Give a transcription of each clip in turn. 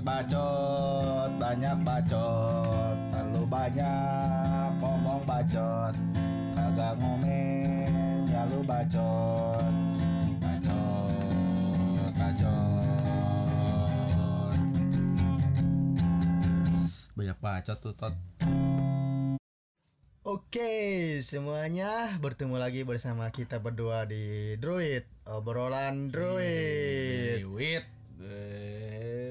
bacot bacot banyak bacot. Terlalu banyak ngomong bacot. Kagak ngomen ya lu bacot. Bacot bacot. Banyak bacot tuh tot. Oke semuanya bertemu lagi bersama kita berdua di Druid obrolan Druid. Wit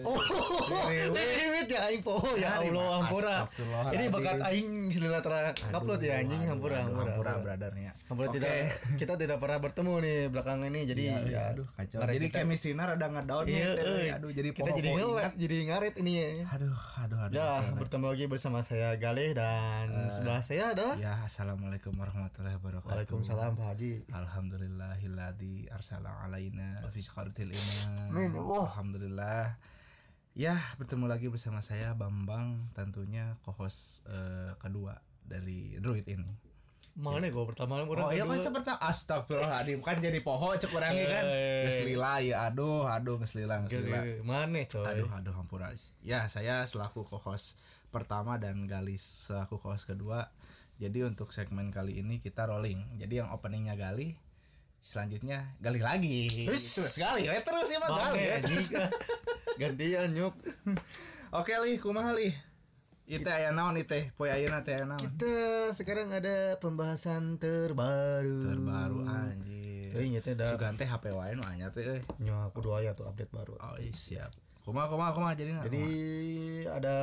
Oh, Druid ya aing poho ya Allah. Astagfirullahaladzim. Ini bakat aing selila tera upload ya anjing hampura. hampura brothernya Hampura Oke. tidak kita tidak pernah bertemu nih belakang ini jadi Iya, iya, ya aduh kacau. Jadi chemistry-nya rada ngedown nih, Iya, euy. aduh jadi kita jadi ingat. jadi ngarit ini ya. Aduh, aduh, aduh. Ya, bertemu lagi bersama saya Galih dan sebelah saya adalah Ya, assalamualaikum warahmatullahi wabarakatuh. Waalaikumsalam Pak Haji. Alhamdulillahilladzi arsala alaina fi syaqaratil iman. Alhamdulillah. Ya, bertemu lagi bersama saya Bambang, tentunya co-host eh, kedua dari Druid ini. Mana gue pertama orang Oh iya kan seperti astagfirullahaladzim kan jadi poho cek orangnya kan Eh. geus lila ya aduh aduh geus lila geus lila. Mana coy? Aduh, aduh, hampura. Ya, saya selaku co-host pertama dan Galis selaku co-host kedua. Jadi untuk segmen kali ini kita rolling. Jadi yang openingnya Gali, selanjutnya Gali lagi. Terus Gali, we terus ya Gali. Terus. Gantian nyuk. Oke lih, kumaha lih? Itu aya naon itu? Poe ayeuna teh aya naon? Kita sekarang ada pembahasan terbaru. Terbaru anjir. Euy nya teh da Sugan teh HP wae nu anyar teh euy. nya kudu aya tuh update baru. Oh, iya, siap. Kumaha kumaha kumaha jadi Jadi ada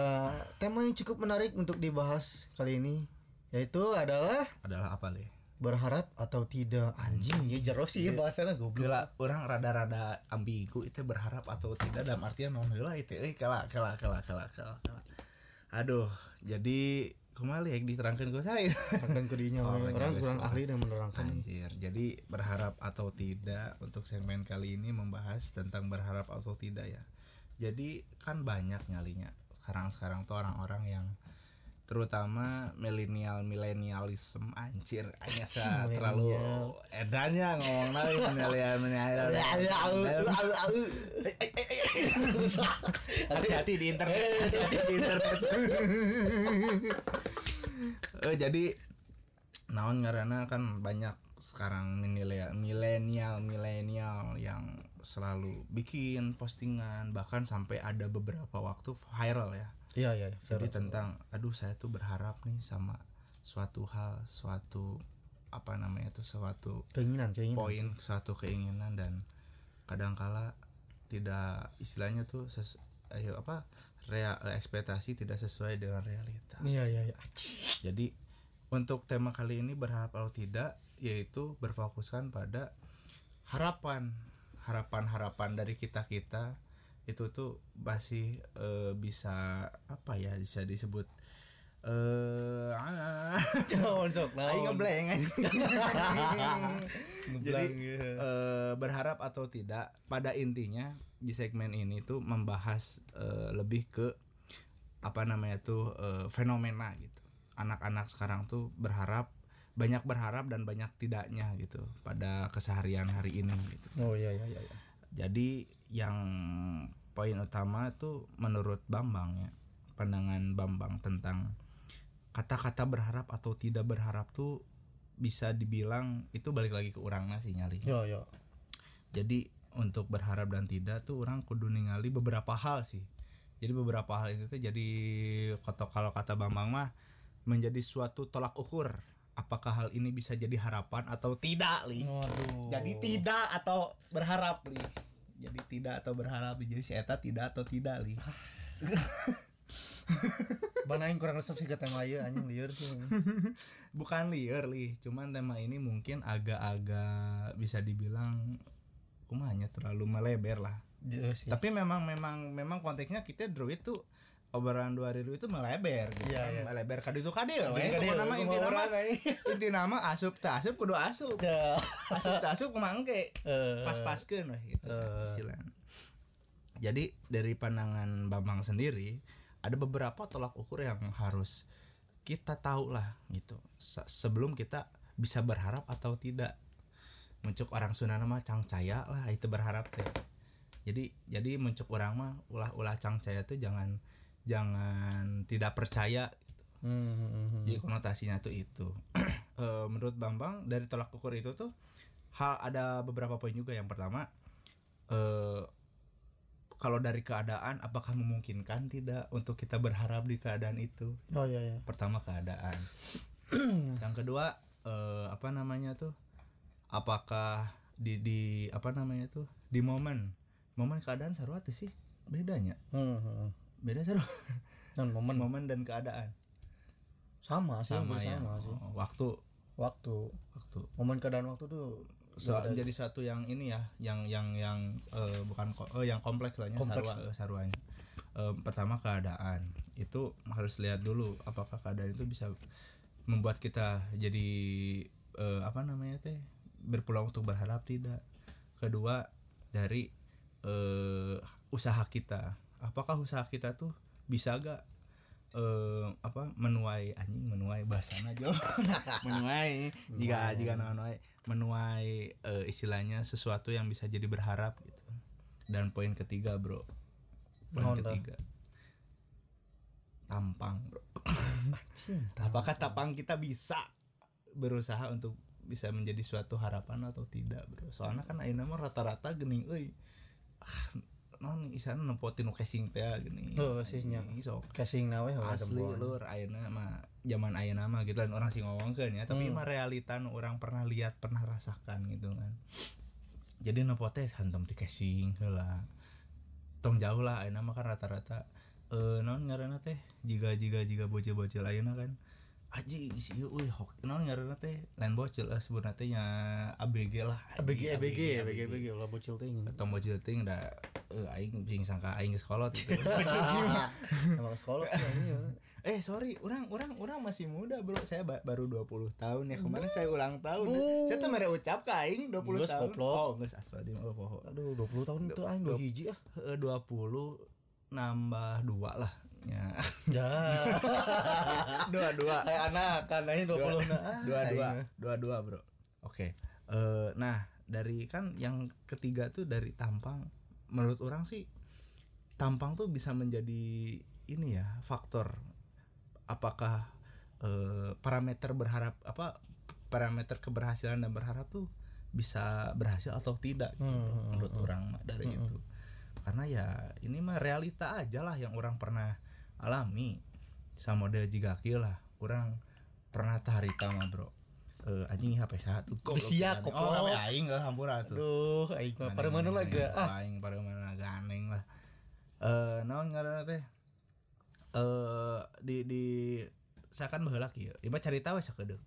tema yang cukup menarik untuk dibahas kali ini yaitu adalah adalah apa lih? Berharap atau tidak anjing ya jero sih bahasanya goblok Gila, orang rada-rada ambigu itu berharap atau tidak dalam artian non heula itu euy kala kala kala kala kala kala. Aduh, jadi kembali ya diterangkan ke saya. akan kudinya Oh, we. orang kurang oh. ahli dan menerangkan Anjir. Jadi berharap atau tidak untuk segmen kali ini membahas tentang berharap atau tidak ya. Jadi kan banyak nyalinya sekarang-sekarang tuh orang-orang yang terutama milenial milenialism anjir hanya terlalu edannya ngomong lagi milenial milenial. Hati-hati di internet. Hati-hati di internet. Eh jadi naon karena kan banyak sekarang milenial milenial yang selalu bikin postingan bahkan sampai ada beberapa waktu viral ya iya iya jadi tentang aduh saya tuh berharap nih sama suatu hal suatu apa namanya tuh suatu keinginan keinginan poin suatu keinginan dan kadangkala tidak istilahnya tuh ses, ayo apa rea, ekspektasi tidak sesuai dengan realita. Iya iya iya. Jadi untuk tema kali ini berharap atau tidak yaitu berfokuskan pada harapan. Harapan-harapan dari kita kita itu tuh masih eh, bisa apa ya bisa disebut eh ah, Jangan sok ngeblank Jadi eh, berharap atau tidak pada intinya di segmen ini tuh membahas eh, lebih ke apa namanya tuh eh, fenomena gitu. Anak-anak sekarang tuh berharap banyak berharap dan banyak tidaknya gitu pada keseharian hari ini gitu. oh iya iya iya iya. Jadi yang poin utama itu menurut Bambang ya pandangan Bambang tentang kata-kata berharap atau tidak berharap tuh bisa dibilang itu balik lagi ke orang sih nyali. yo yo Jadi untuk berharap dan tidak tuh orang kudu ningali beberapa hal sih. Jadi beberapa hal itu tuh jadi kalau kata Bambang mah menjadi suatu tolak ukur apakah hal ini bisa jadi harapan atau tidak li. waduh Jadi tidak atau berharap li. Jadi tidak atau berharap jadi si eta tidak atau tidak li. banain kurang resep sih kata Maya anjing liar sih Bukan liar li, cuman tema ini mungkin agak-agak bisa dibilang kumanya terlalu melebar lah. Jauh sih Tapi memang memang memang konteksnya kita druid tuh obrolan dua hari itu melebar gitu Iya, kan iya. melebar kaditu kadil we kadil, Pokokna mah inti nama inti nama asup teu asup kudu asup Ya. asup teu asup kumaha engke Eh, pas-paskeun weh gitu Eh. istilahnya. Jadi dari pandangan Bambang sendiri ada beberapa tolak ukur yang harus kita tahu lah gitu Se- sebelum kita bisa berharap atau tidak. Muncul orang Sunda nama cangcaya lah itu berharap teh. jadi jadi mencuk orang mah ulah ulah cangcaya tuh jangan jangan tidak percaya Hmm, hmm, hmm, hmm. jadi konotasinya tuh itu. Eh, menurut Bambang dari tolak ukur itu tuh hal ada beberapa poin juga. Yang pertama eh kalau dari keadaan apakah memungkinkan tidak untuk kita berharap di keadaan itu? Oh iya iya. Pertama keadaan. Yang kedua eh, apa namanya tuh apakah di di apa namanya tuh di momen. Momen keadaan sarua tuh sih bedanya. Hmm, hmm. Beda sarua dan momen. Momen dan keadaan. Sama sih sama ya. sama sih. Oh, waktu. Waktu. Waktu. Momen keadaan waktu tuh so, jadi satu yang ini ya yang yang yang eh, bukan eh, yang kompleks lah Kompleks. sarua eh, saruanya. Eh, pertama keadaan. Itu harus lihat dulu apakah keadaan itu bisa membuat kita jadi eh, apa namanya teh berpeluang untuk berharap tidak. Kedua dari eh, usaha kita apakah usaha kita tuh bisa gak eh apa menuai anjing menuai bahasa aja. Menuai. Jika jika menuai menuai eh, istilahnya sesuatu yang bisa jadi berharap gitu. Dan poin ketiga bro. Poin ketiga. Tampang bro. Apakah tampang kita bisa berusaha untuk bisa menjadi suatu harapan atau tidak bro? Soalnya kan ayeuna mah rata-rata gening euy. Ah, non isana nempotin nu casing teh gini. Oh, sih, nya. Ih, sok. Casing nawe heula asli lur ayeuna mah zaman ayeuna mah gitu dan orang sih ngomongkeun ya. Tapi Hmm. mah realita orang pernah lihat pernah rasakan gitu kan. Jadi nepote hantam ti casing heula. Tong jauh lah ayeuna mah kan rata-rata. Eh non ngaranna teh jiga jiga jiga bocil-bocil ayeuna kan aji si ieu euy hok non ngaranna teh lain bocil lah sebenarnya teh nya ABG lah ABG ABG ABG, ABG ulah bocil ting tong bocil ting da eh aing sing sangka aing geus kolot gitu. emang sih ini ya. Eh sorry, orang orang orang masih muda bro. Saya ba- baru 20 tahun ya. Kemarin saya ulang tahun. Saya tuh mere ucap ke aing 20 Geus, tahun. goblok. Oh, geus asal di oh, oh, oh. aduh 20 tahun itu aing dua hiji ah Eh, 20 nambah dua lah. Ya. ya dua dua. kayak anak ini 20 nah ah, dua dua aing. dua dua bro. Oke. Eh, nah dari kan yang ketiga tuh dari tampang. Menurut orang sih tampang tuh bisa menjadi ini ya faktor apakah eh, parameter berharap apa parameter keberhasilan dan berharap tuh bisa berhasil atau tidak gitu, Hmm, menurut orang mah dari itu karena ya ini mah realita aja lah yang orang pernah alami. Sama dia juga lah orang pernah taharita mah bro. Eh anjing HP satu kok Sia, oh goblok. HP aing gak hampura tuh. Aduh aing mah pada mana lagi ah. aing pada mana ganeng lah. Eh naon ngaranna teh? Eh di di saya kan baheula kieu ieu cerita we sakedeuk.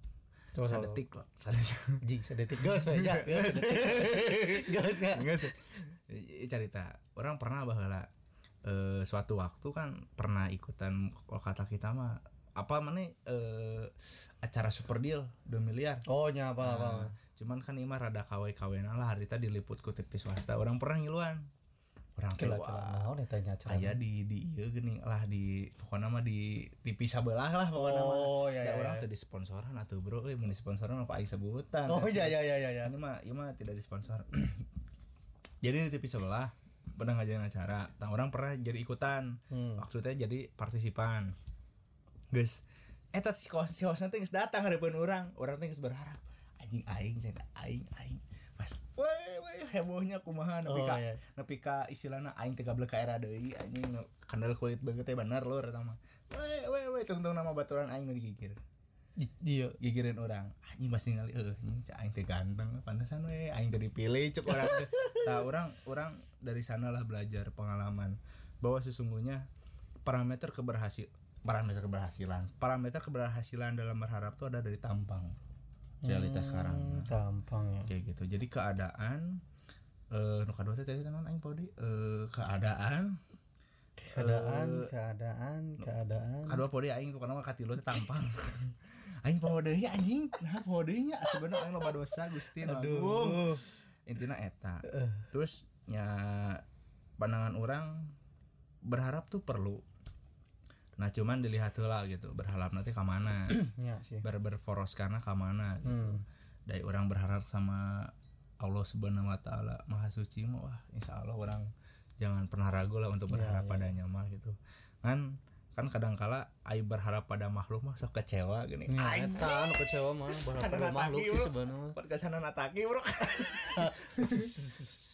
Sadetik lah sadetik. Jing aja gas gas ya Enggak sih. I- cerita orang pernah baheula eh suatu waktu kan pernah ikutan kalau kata kita mah apa mana eh acara super deal 2 miliar. Oh nya apa apa Nah, cuman kan imah rada kawe kawenan lah harita diliput ku TV swasta. Orang pernah ngiluan. Orang teh Kela wah, acara. Aya di di ieu geuning lah di pokoknya mah di TV sabelah lah pokoknya mah. Oh ya Da ya orang ya. tuh disponsoran atuh bro. Euy mun disponsoran apa aing sebutan. Oh ya ya ya ya ya ini mah ini mah tidak disponsor. Jadi di TV sebelah pernah ngajarin acara. Nah, orang pernah jadi ikutan. Hmm. maksudnya jadi partisipan. Guys eh tadi si kawas si nanti geus datang hadapan orang. Orang teh berharap. Anjing aing aing aing. Pas weh weh hebohnya kumaha nepi Oh, ka iya. nepi ka istilahna aing teh gablek ka era deui anjing kandel kulit banget teh bener lur eta mah. Weh weh weh tungtung nama baturan aing nu digigir. Di- dia gigirin orang anjing pasti ngali eh anjing cak aing teh ganteng pantesan we aing teh dipilih cek orang teh. Nah orang orang dari sanalah belajar pengalaman bahwa sesungguhnya parameter keberhasil parameter keberhasilan. Parameter keberhasilan dalam berharap tuh ada dari tampang realitas sekarang. Hmm, tampang ya. kayak gitu. Jadi keadaan eh nu kadua teh tadi tenan aing podi eh keadaan keadaan keadaan keadaan. Kadua podi aing tuh karena katilu teh tampang aing poho deui anjing. Nah poho deui nya sebenarnya aing loba dosa Gusti aduh. Intinya eta. Terus ya pandangan orang berharap tuh perlu. Nah cuman dilihat lah gitu berharap nanti ke mana? Ya sih. Ber berforos karena ke mana gitu. hmm. dari orang berharap sama Allah subhanahu wa taala maha suci mah wah insya Allah orang jangan pernah ragu lah untuk berharap padanya mah gitu. Kan kan kadang kala ai berharap pada makhluk mah sok kecewa gini. Ya, eta anu kecewa mah berharap pada makhluk sih sebenarnya podcastan ataki bro.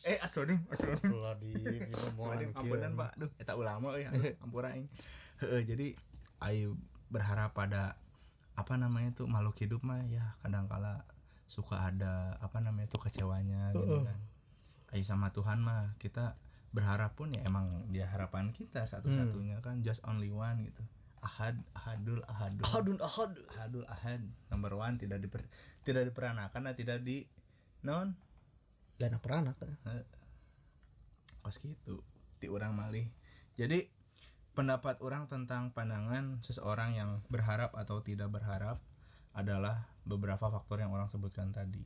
Eh mau Aduh, anu ampunan pak. Duh, eta ulama ya ampura aing. Heeh, jadi ayo berharap pada apa namanya tuh makhluk hidup mah ya kadang kala suka ada apa namanya tuh kecewanya gitu kan. Ayo sama Tuhan mah kita berharap pun ya emang dia harapan kita satu-satunya kan just only one gitu. Ahad ahadul ahadul. Ahadun ahad. Ahadul ahad. Number one tidak diper, tidak diperanakan dan tidak di non. Gak ada peranak. Kan kos gitu ti orang malih. Jadi pendapat orang tentang pandangan seseorang yang berharap atau tidak berharap adalah beberapa faktor yang orang sebutkan tadi.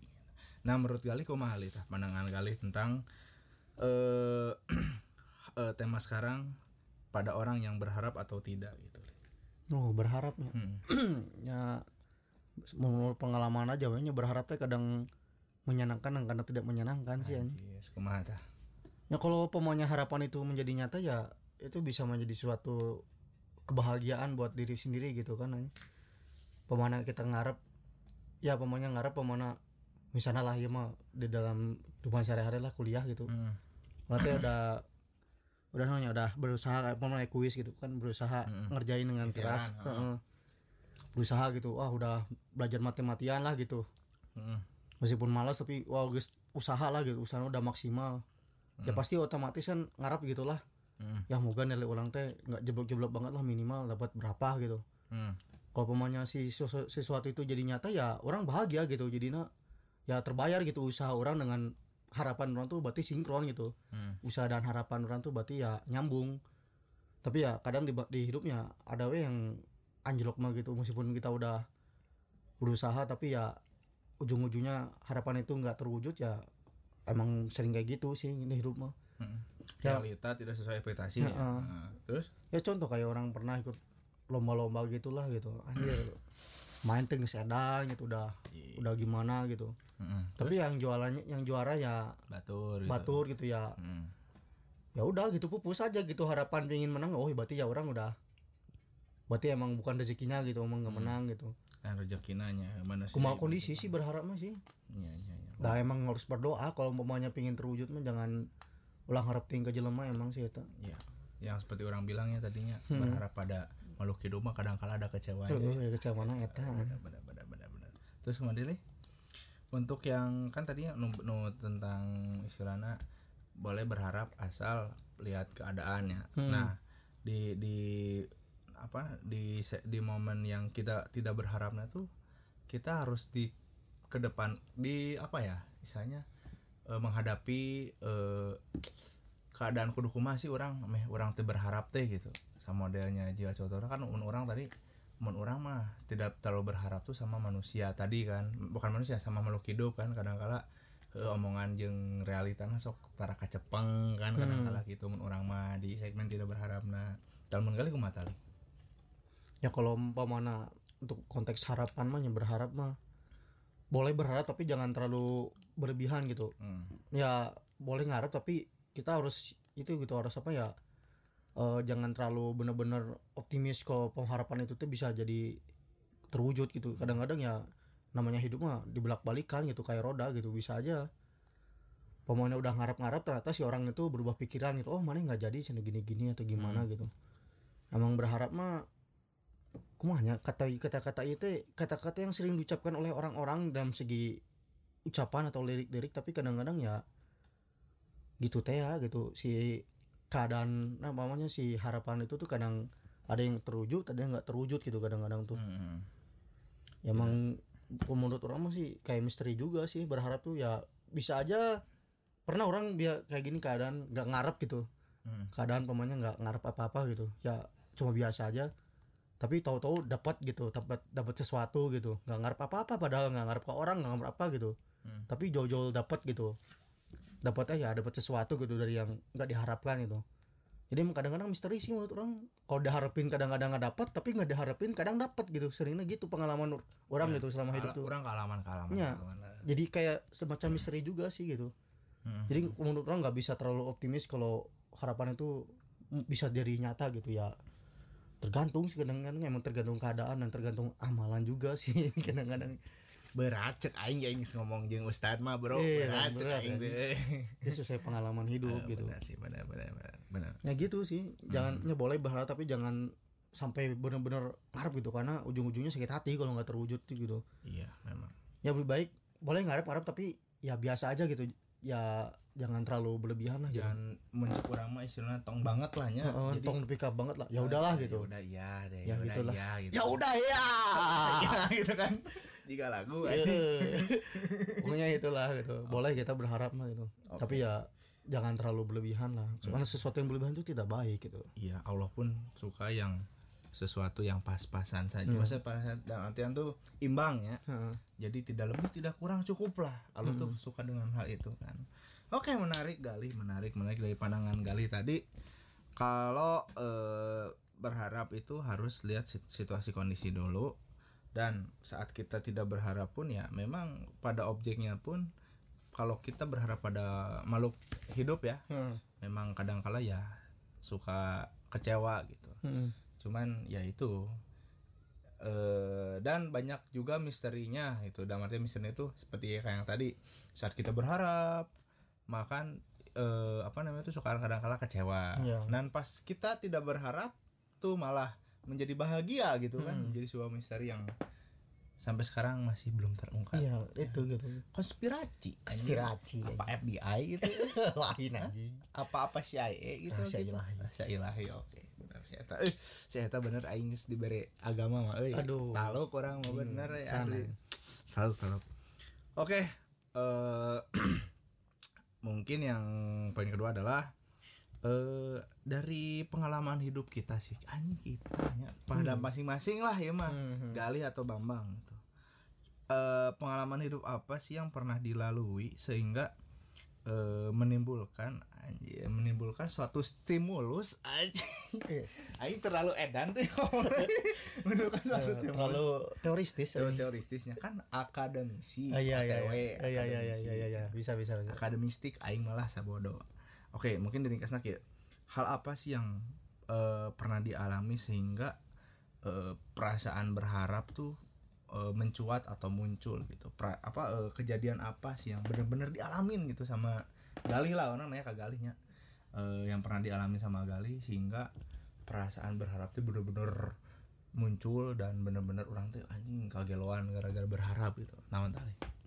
Nah menurut Gali kumaha Li, tah pandangan Gali tentang eh eh, tema sekarang pada orang yang berharap atau tidak gitu. Oh berharap ya? Hmm. ya menurut pengalaman aja we nya berharap teh kadang menyenangkan dan kadang tidak menyenangkan sih tah ya kalau pemaunya harapan itu menjadi nyata ya itu bisa menjadi suatu kebahagiaan buat diri sendiri gitu kan pemana kita ngarep ya pemana ngarep pemana misalnya lah ya mah di dalam rumah sehari-hari lah kuliah gitu. Hmm. Berarti udah udah namanya udah berusaha kayak pemain kuis gitu. Kan berusaha ngerjain dengan keras. Heeh. berusaha gitu. Wah udah belajar mati-matian lah gitu. Hmm. meskipun malas tapi wah guys usaha lah gitu. Usaha udah maksimal. Ya pasti otomatis kan ngarap gitulah Hmm. ya moga nilai ulang teh nggak jeblok-jeblok banget lah minimal dapat berapa gitu. Hmm. kalau pemanya si sesu- sesuatu itu jadi nyata ya orang bahagia gitu. Jadinya ya terbayar gitu usaha orang dengan harapan orang tuh berarti sinkron gitu Hmm. usaha dan harapan orang tuh berarti ya nyambung tapi ya kadang di, di hidupnya ada we yang anjlok mah gitu meskipun kita udah berusaha tapi ya ujung-ujungnya harapan itu nggak terwujud ya emang sering kayak gitu sih di hidup mah Hmm. Ya. realita tidak sesuai ekspektasi ya. Heeh. Nah, terus ya contoh kayak orang pernah ikut lomba-lomba gitulah gitu anjir main teng sedang gitu udah udah gimana gitu Mm-mm. tapi yang jualannya yang juara ya batur gitu. batur gitu ya Mm. ya udah gitu pupus aja gitu harapan pengen menang oh berarti ya orang udah berarti emang bukan rezekinya gitu emang nggak menang gitu kan rezeki nanya mana sih kumaha kondisi sih berharap mah sih Iya, iya, iya. dah emang harus berdoa kalau umpamanya pengen terwujud mah jangan ulang harap tinggal jelema emang sih itu Iya. yang seperti orang bilang ya tadinya Hmm. berharap pada makhluk hidup mah kadang kala ada kecewanya oh, ya kecamana eta benar benar benar benar benar terus kemudian nih untuk yang kan tadinya nu, nu tentang istilahnya boleh berharap asal lihat keadaannya. Hmm. nah di di apa di di momen yang kita tidak berharapnya tuh kita harus di ke depan di apa ya misalnya eh, menghadapi eh, keadaan kudu kumaha sih orang? Meh orang teh berharap teh gitu sama modelnya jiwa cotor kan mun orang tadi mun orang mah tidak terlalu berharap tuh sama manusia tadi kan. Bukan manusia sama makhluk hidup kan. Kadang-kala eh, omongan jeung realita sok tara kacepeng kan kadang-kala gitu. Mun orang mah di segmen tidak berharap. Nah dalam kali kumaha tali ya kalau umpamana untuk konteks harapan mah yang berharap mah boleh berharap tapi jangan terlalu berlebihan gitu. Hmm. ya boleh ngarep tapi kita harus itu gitu harus apa ya eh, jangan terlalu bener-bener optimis kalau pengharapan itu tuh bisa jadi terwujud gitu. Kadang-kadang ya namanya hidup mah dibelak balikan gitu kayak roda gitu. Bisa aja pemainnya udah ngarep-ngarep ternyata si orang itu berubah pikiran gitu. Oh mana nggak jadi cina gini-gini atau gimana gitu. Emang berharap mah kumanya kata kata-kata itu kata-kata yang sering diucapkan oleh orang-orang dalam segi ucapan atau lirik-lirik tapi kadang-kadang ya gitu teh ya gitu. Si keadaan nah namanya si harapan itu tuh kadang ada yang terwujud ada yang nggak terwujud gitu kadang-kadang tuh. Hmm. ya emang menurut orang mah sih kayak misteri juga sih berharap tuh ya bisa aja pernah orang dia kayak gini keadaan nggak ngarep gitu. Hmm. keadaan pemainnya nggak ngarep apa-apa gitu. Ya cuma biasa aja. Tapi tahu-tahu dapat gitu dapat dapat sesuatu gitu. Nggak ngarep apa-apa padahal nggak ngarep ke orang nggak ngarep apa gitu. Hmm. tapi jauh-jauh dapat gitu dapatnya ya dapat sesuatu gitu dari yang nggak diharapkan gitu. Jadi emang kadang-kadang misteri sih menurut orang. Kalau diharapin kadang-kadang nggak dapat tapi nggak diharapin kadang dapat gitu. Seringnya gitu pengalaman orang gitu selama hidup tuh. orang kealaman kealaman Ya. jadi kayak semacam misteri juga sih gitu. Hmm. jadi menurut orang nggak bisa terlalu optimis kalau harapan itu bisa jadi nyata gitu ya. Tergantung sih kadang-kadang emang tergantung keadaan dan tergantung amalan juga sih kadang-kadang berat cek aing aing ngomong jeung ustad mah bro. Iya, berat cek aing itu sesuai pengalaman hidup gitu. benar sih benar benar benar ya gitu sih jangan ya boleh berharap tapi jangan sampai bener-bener ngarep gitu karena ujung-ujungnya sakit hati kalau nggak terwujud gitu. Iya memang. Ya lebih baik boleh ngarep-ngarep tapi ya biasa aja gitu. Ya jangan terlalu berlebihan lah jangan jangan mencek urang mah istilahnya tong banget lah nya. Heeh, tong pick up banget lah. Ya udahlah gitu. udah iya deh Ya, ya, iya gitu. Ya udah ya. Ya gitu kan jika lagu. Eh, pokoknya itulah gitu. Boleh kita berharap mah gitu. Tapi ya jangan terlalu berlebihan lah. Karena sesuatu yang berlebihan itu tidak baik gitu. Iya Allah pun suka yang sesuatu yang pas-pasan saja. Maksudnya pas dalam artian tuh imbang ya. Heeh. jadi tidak lebih tidak kurang cukup lah. Allah tuh suka dengan hal itu kan. Oke menarik Gali menarik menarik dari pandangan Gali tadi. Kalau eh, berharap itu harus lihat sit- situasi kondisi dulu dan saat kita tidak berharap pun ya memang pada objeknya pun kalau kita berharap pada makhluk hidup ya Heeh. memang kadang-kala ya suka kecewa gitu Heeh. cuman ya itu eh dan banyak juga misterinya itu dalam artian misteri itu seperti kayak yang tadi saat kita berharap makan eh apa namanya itu suka kadang-kala kecewa Iya. dan pas kita tidak berharap tuh malah menjadi bahagia gitu kan menjadi sebuah misteri yang sampai sekarang masih belum terungkap. Iya itu gitu. Konspirasi. Konspirasi, apa FBI gitu. Lain anjing. Apa-apa CIA gitu. Rahasia gitu. ilahi. Rahasia ilahi oke. Benar saya eta. Eh saya bener aing geus dibere agama mah euy Aduh. tahu kurang mah bener ya sana. asli. salut salut oke eh mungkin yang poin kedua adalah eh dari pengalaman hidup kita sih anjing kita ya pada masing-masing lah ya mah Hmm. Gali atau Bambang gitu eh pengalaman hidup apa sih yang pernah dilalui sehingga eh, menimbulkan anjir, menimbulkan suatu stimulus aja Aing terlalu edan tuh menimbulkan suatu stimulus terlalu teoristis Teori- teoristisnya kan akademisi Ah, iya iya iya iya iya iya iya iya iya bisa bisa bisa akademistik aing malah sabodo oke mungkin dari kasnak ya. Hal apa sih yang eh, pernah dialami sehingga eh, perasaan berharap tuh eh, mencuat atau muncul gitu? Pra, apa eh, kejadian apa sih yang bener-bener dialamin gitu sama Galih lah orang nanya ke Galihnya eh, yang pernah dialami sama Galih sehingga perasaan berharap tuh bener-bener muncul dan bener-bener orang tuh anjing kageloan gara-gara berharap gitu. Nawan tali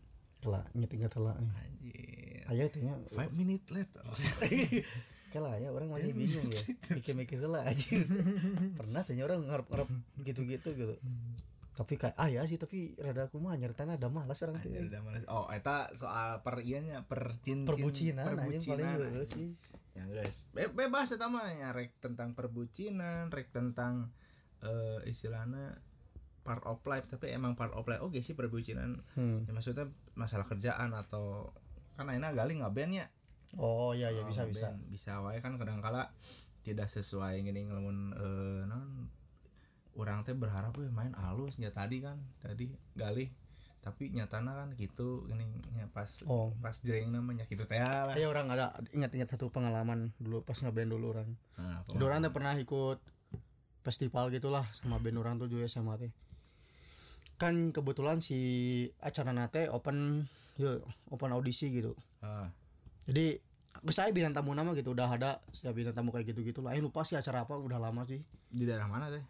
telah nyetingnya telah. Anjing ayo tanya. Five minute later kalah ya orang masih bingung ya. mikir-mikir lah aja pernah tanya orang ngarep-ngarep gitu-gitu gitu. Tapi kayak ah ya sih tapi rada aku mah nyeritain ada malas orang tuh. Anjir, udah males. oh eta soal per ianya per cincin perbucinan paling perbucinan, dulu anjing. sih. Ya guys. Be- bebas eta mah ya. Rek tentang perbucinan rek tentang eh istilahnya part of life. Tapi emang part of life oke sih perbucinan. Hmm. ya maksudnya masalah kerjaan atau kan akhirnya gali ngaben ya oh iya iya bisa Oh, bisa ben. bisa wae kan kadang kala tidak sesuai gini ngelamun eh non orang teh berharap we main halus ya tadi kan tadi gali tapi nyatana kan gitu gini ya pas Oh. pas jering namanya gitu teh lah Ayo orang ada ingat-ingat satu pengalaman dulu pas ngeband dulu orang. nah, orang tuh pernah ikut festival gitulah sama band orang tuh juga sama teh. Kan kebetulan si acara nate open yo open audisi gitu. ah, Jadi saya bintang tamu nama gitu udah ada saya bintang tamu kayak gitu gitu lah. Eh lupa sih acara apa udah lama sih. di daerah mana teh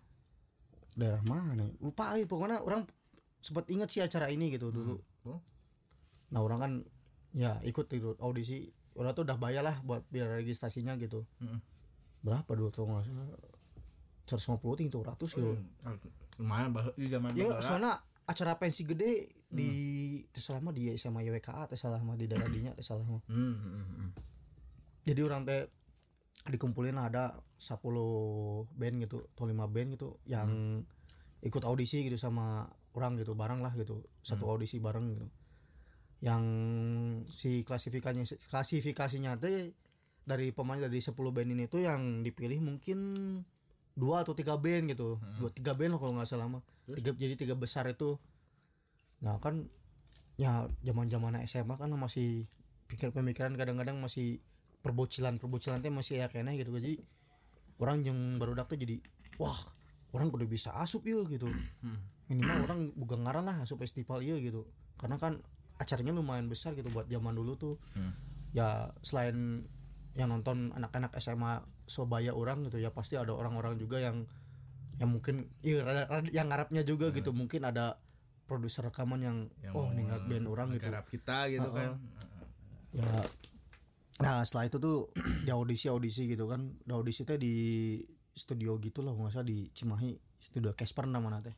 Daerah mana? Lupa eh pokoknya orang sempat inget sih acara ini gitu dulu. Oh. Nah orang kan ya ikut ikut audisi. Orang tuh udah bayar lah buat biar registrasinya gitu. Mm-mm. Berapa dulu tuh nggak salah? 150 ting tuh ratus gitu. Lumayan bah di zaman Ya soalnya acara pensi gede di terselama di SMA YWKA terselama di daerah dinya terselama. hmm, hmm, hmm. Jadi orang teh dikumpulin ada 10 band gitu atau 5 band gitu yang ikut audisi gitu sama orang gitu bareng lah gitu satu audisi bareng gitu. Yang si klasifikasinya klasifikasinya teh dari pemain dari 10 band ini tuh yang dipilih mungkin dua atau tiga band gitu. Dua tiga band kalau nggak salah mah. Tiga jadi tiga besar itu. Nah kan ya zaman zaman SMA kan masih pikir pemikiran kadang-kadang masih perbocilan perbocilan teh masih ya kayaknya gitu. Jadi orang yang baru tuh jadi wah orang udah bisa asup yuk gitu. Minimal orang bukan ngaran lah asup festival iya gitu. Karena kan acaranya lumayan besar gitu buat zaman dulu tuh. Ya selain yang nonton anak-anak SMA Sobaya orang gitu ya pasti ada orang-orang juga yang yang mungkin rada- yang ngarapnya juga gitu. Mungkin ada produser rekaman yang, Yang oh nih band orang gitu. kita gitu kan. Ya. Nah setelah itu tuh di audisi audisi gitu kan. Di audisi teh di studio gitu lah nggak salah di Cimahi. Studio Casper namanya teh.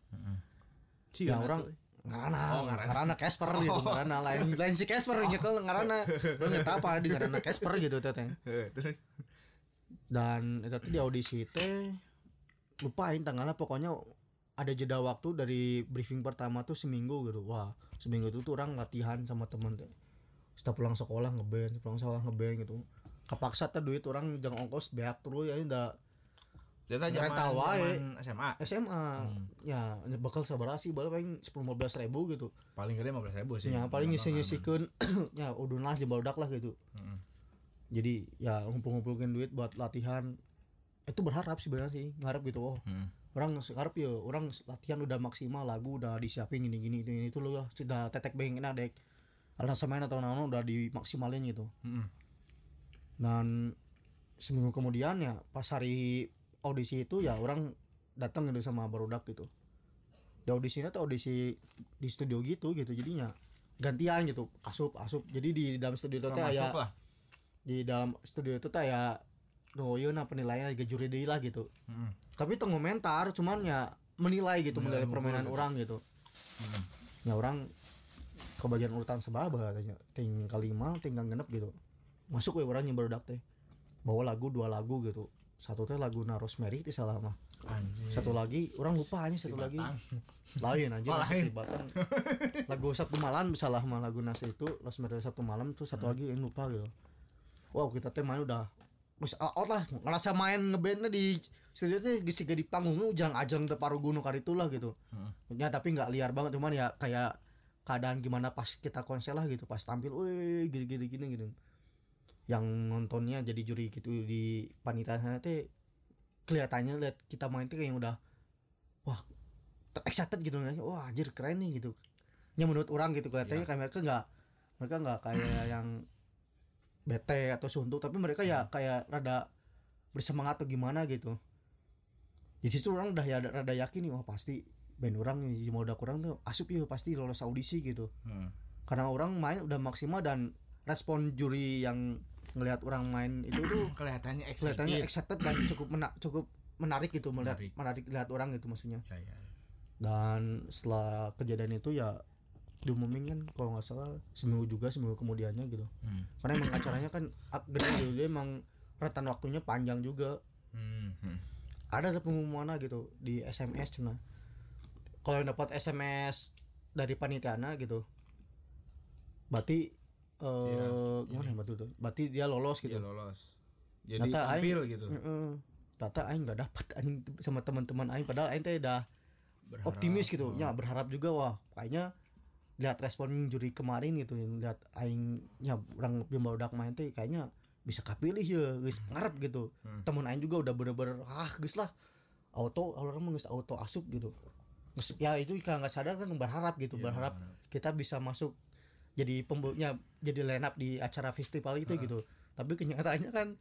Cih, ya orang tuh. Ngarana Oh, ngarana. ngarana Casper gitu ngarana lain lain si Casper gitu ngarana lu nggak apa di ngarana Casper gitu teh teh. Eh, terus? Dan itu tuh di audisi teh lupain tanggalnya pokoknya ada jeda waktu dari briefing pertama tuh seminggu gitu. Wah seminggu itu tuh orang latihan sama temen teh. Setelah pulang sekolah ngeband pulang sekolah ngeband gitu. Kepaksa tuh duit orang jangan ongkos beak terus ya udah Ternyata Rental wae. SMA SMA ya bakal sabar sih balik paling sepuluh lima belas ribu gitu. Paling gede 15 ribu sih. Ya paling orang ngisikan ya udun lah jembaludak lah gitu. Mm-mm. jadi ya ngumpul-ngumpulin duit buat latihan. Itu berharap sebenarnya sih ngarep gitu oh. Hmm. orang ngarep ya orang latihan udah maksimal lagu udah disiapin gini gini ini itu loh sudah tetek bengin adek aransemen atau naon udah dimaksimalin gitu. Mm-mm. dan seminggu kemudian ya pas hari audisi itu ya orang datang gitu sama barudak gitu. Di audisinya tuh audisi di studio gitu gitu jadinya gantian gitu asup asup. Jadi di dalam studio itu teh ya di dalam studio itu teh ya no iya nah penilaian lagi juri deui lah gitu. Mm-mm. tapi itu komentar cuman ya menilai gitu Menilai menilai permainan ngumpul orang gitu. Mm-mm. ya orang kebagian urutan sebaba katanya tinggal lima tinggal genep gitu. Masuk we orang yang baru teh. Bawa lagu dua lagu gitu satu teh lagu na Rosemary itu salah mah. Anjir satu lagi orang lupa aja satu lagi. Lain aja Oh, lain. di Batang. lagu satu malam salah mah lagu nasi itu Rosemary satu malam tuh satu lagi yang lupa gitu. Wow kita teh main udah Mas out lah. Ngerasa main ngebandnya di teh geus siga di panggung ujang ajang teu paru gunung kali lah gitu. Heeh. ya tapi nggak liar banget cuman ya kayak keadaan gimana pas kita konser lah gitu pas tampil wih gini gini gini gitu yang nontonnya jadi juri gitu di panitia sana teh kelihatannya lihat kita main tuh kayak udah wah excited gitu nanya wah anjir keren nih gitu. Ya menurut orang gitu kelihatannya kayak mereka nggak mereka nggak kayak yang bete atau suntuk tapi mereka ya kayak rada bersemangat atau gimana gitu. Di situ orang udah ya rada yakin nih wah pasti band orang nih mau udah kurang tuh asup ya pasti lolos audisi gitu. Hmm. karena orang main udah maksimal dan respon juri yang ngelihat orang main itu tuh kelihatannya excited kelihatannya excited dan cukup mena- cukup menarik gitu melihat Menarik. menarik lihat orang gitu maksudnya ya, ya. dan setelah kejadian itu ya diumumin kan kalau nggak salah seminggu juga seminggu kemudiannya gitu Hmm. karena emang acaranya kan gede gitu dia emang rentan waktunya panjang juga Hmm. Hmm. ada pengumuman gitu di SMS cina kalau yang dapat SMS dari panitiana gitu berarti eh Iya, gimana ya batu tuh? Berarti dia lolos Dia gitu lolos. Jadi Ternyata tampil gitu. Heeh. Tata aing nggak dapat aing sama teman-teman aing padahal aing teh udah Berharap. optimis gitu. Ya berharap juga wah kayaknya lihat respon juri kemarin gitu lihat aing ya orang yang baru main teh kayaknya bisa kapilih ya guys ngarep gitu. Hmm. temen aing juga udah bener-bener ah guys lah auto orang mah auto asup gitu. Ya itu kalau nggak sadar kan berharap gitu Iya, berharap. kita bisa masuk jadi pembunya jadi line up di acara festival itu gitu. Tapi kenyataannya kan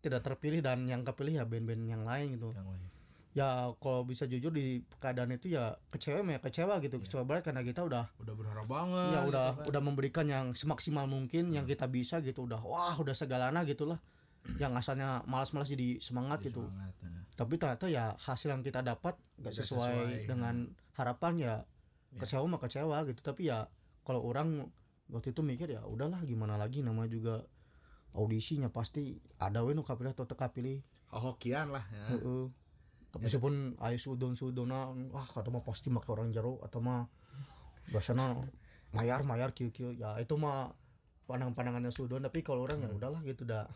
tidak terpilih dan yang kepilih ya band-band yang lain gitu. Yang lain. Ya kalau bisa jujur di keadaan itu ya kecewa ya kecewa gitu. Kecewa banget karena kita udah udah berharap banget ya udah gitu kan. udah memberikan yang semaksimal mungkin yang kita bisa gitu. Udah wah udah segalana gitulah. Yang asalnya malas-malas jadi semangat gitu. Semangat, nah. tapi ternyata ya hasil yang kita dapat nggak Nggak sesuai, sesuai, dengan harapan ya kecewa mah kecewa gitu. Tapi ya kalau orang waktu itu mikir ya udahlah gimana lagi namanya juga audisinya pasti ada we nu kapilih atau teu kapilih hokian lah ya. Heeh. Meskipun ayo sudon sudona wah kata mah pasti make orang jero atau mah biasanya mayar mayar kieu kieu ya itu mah pandang pandangannya sudon tapi kalau orang ya udahlah gitu dah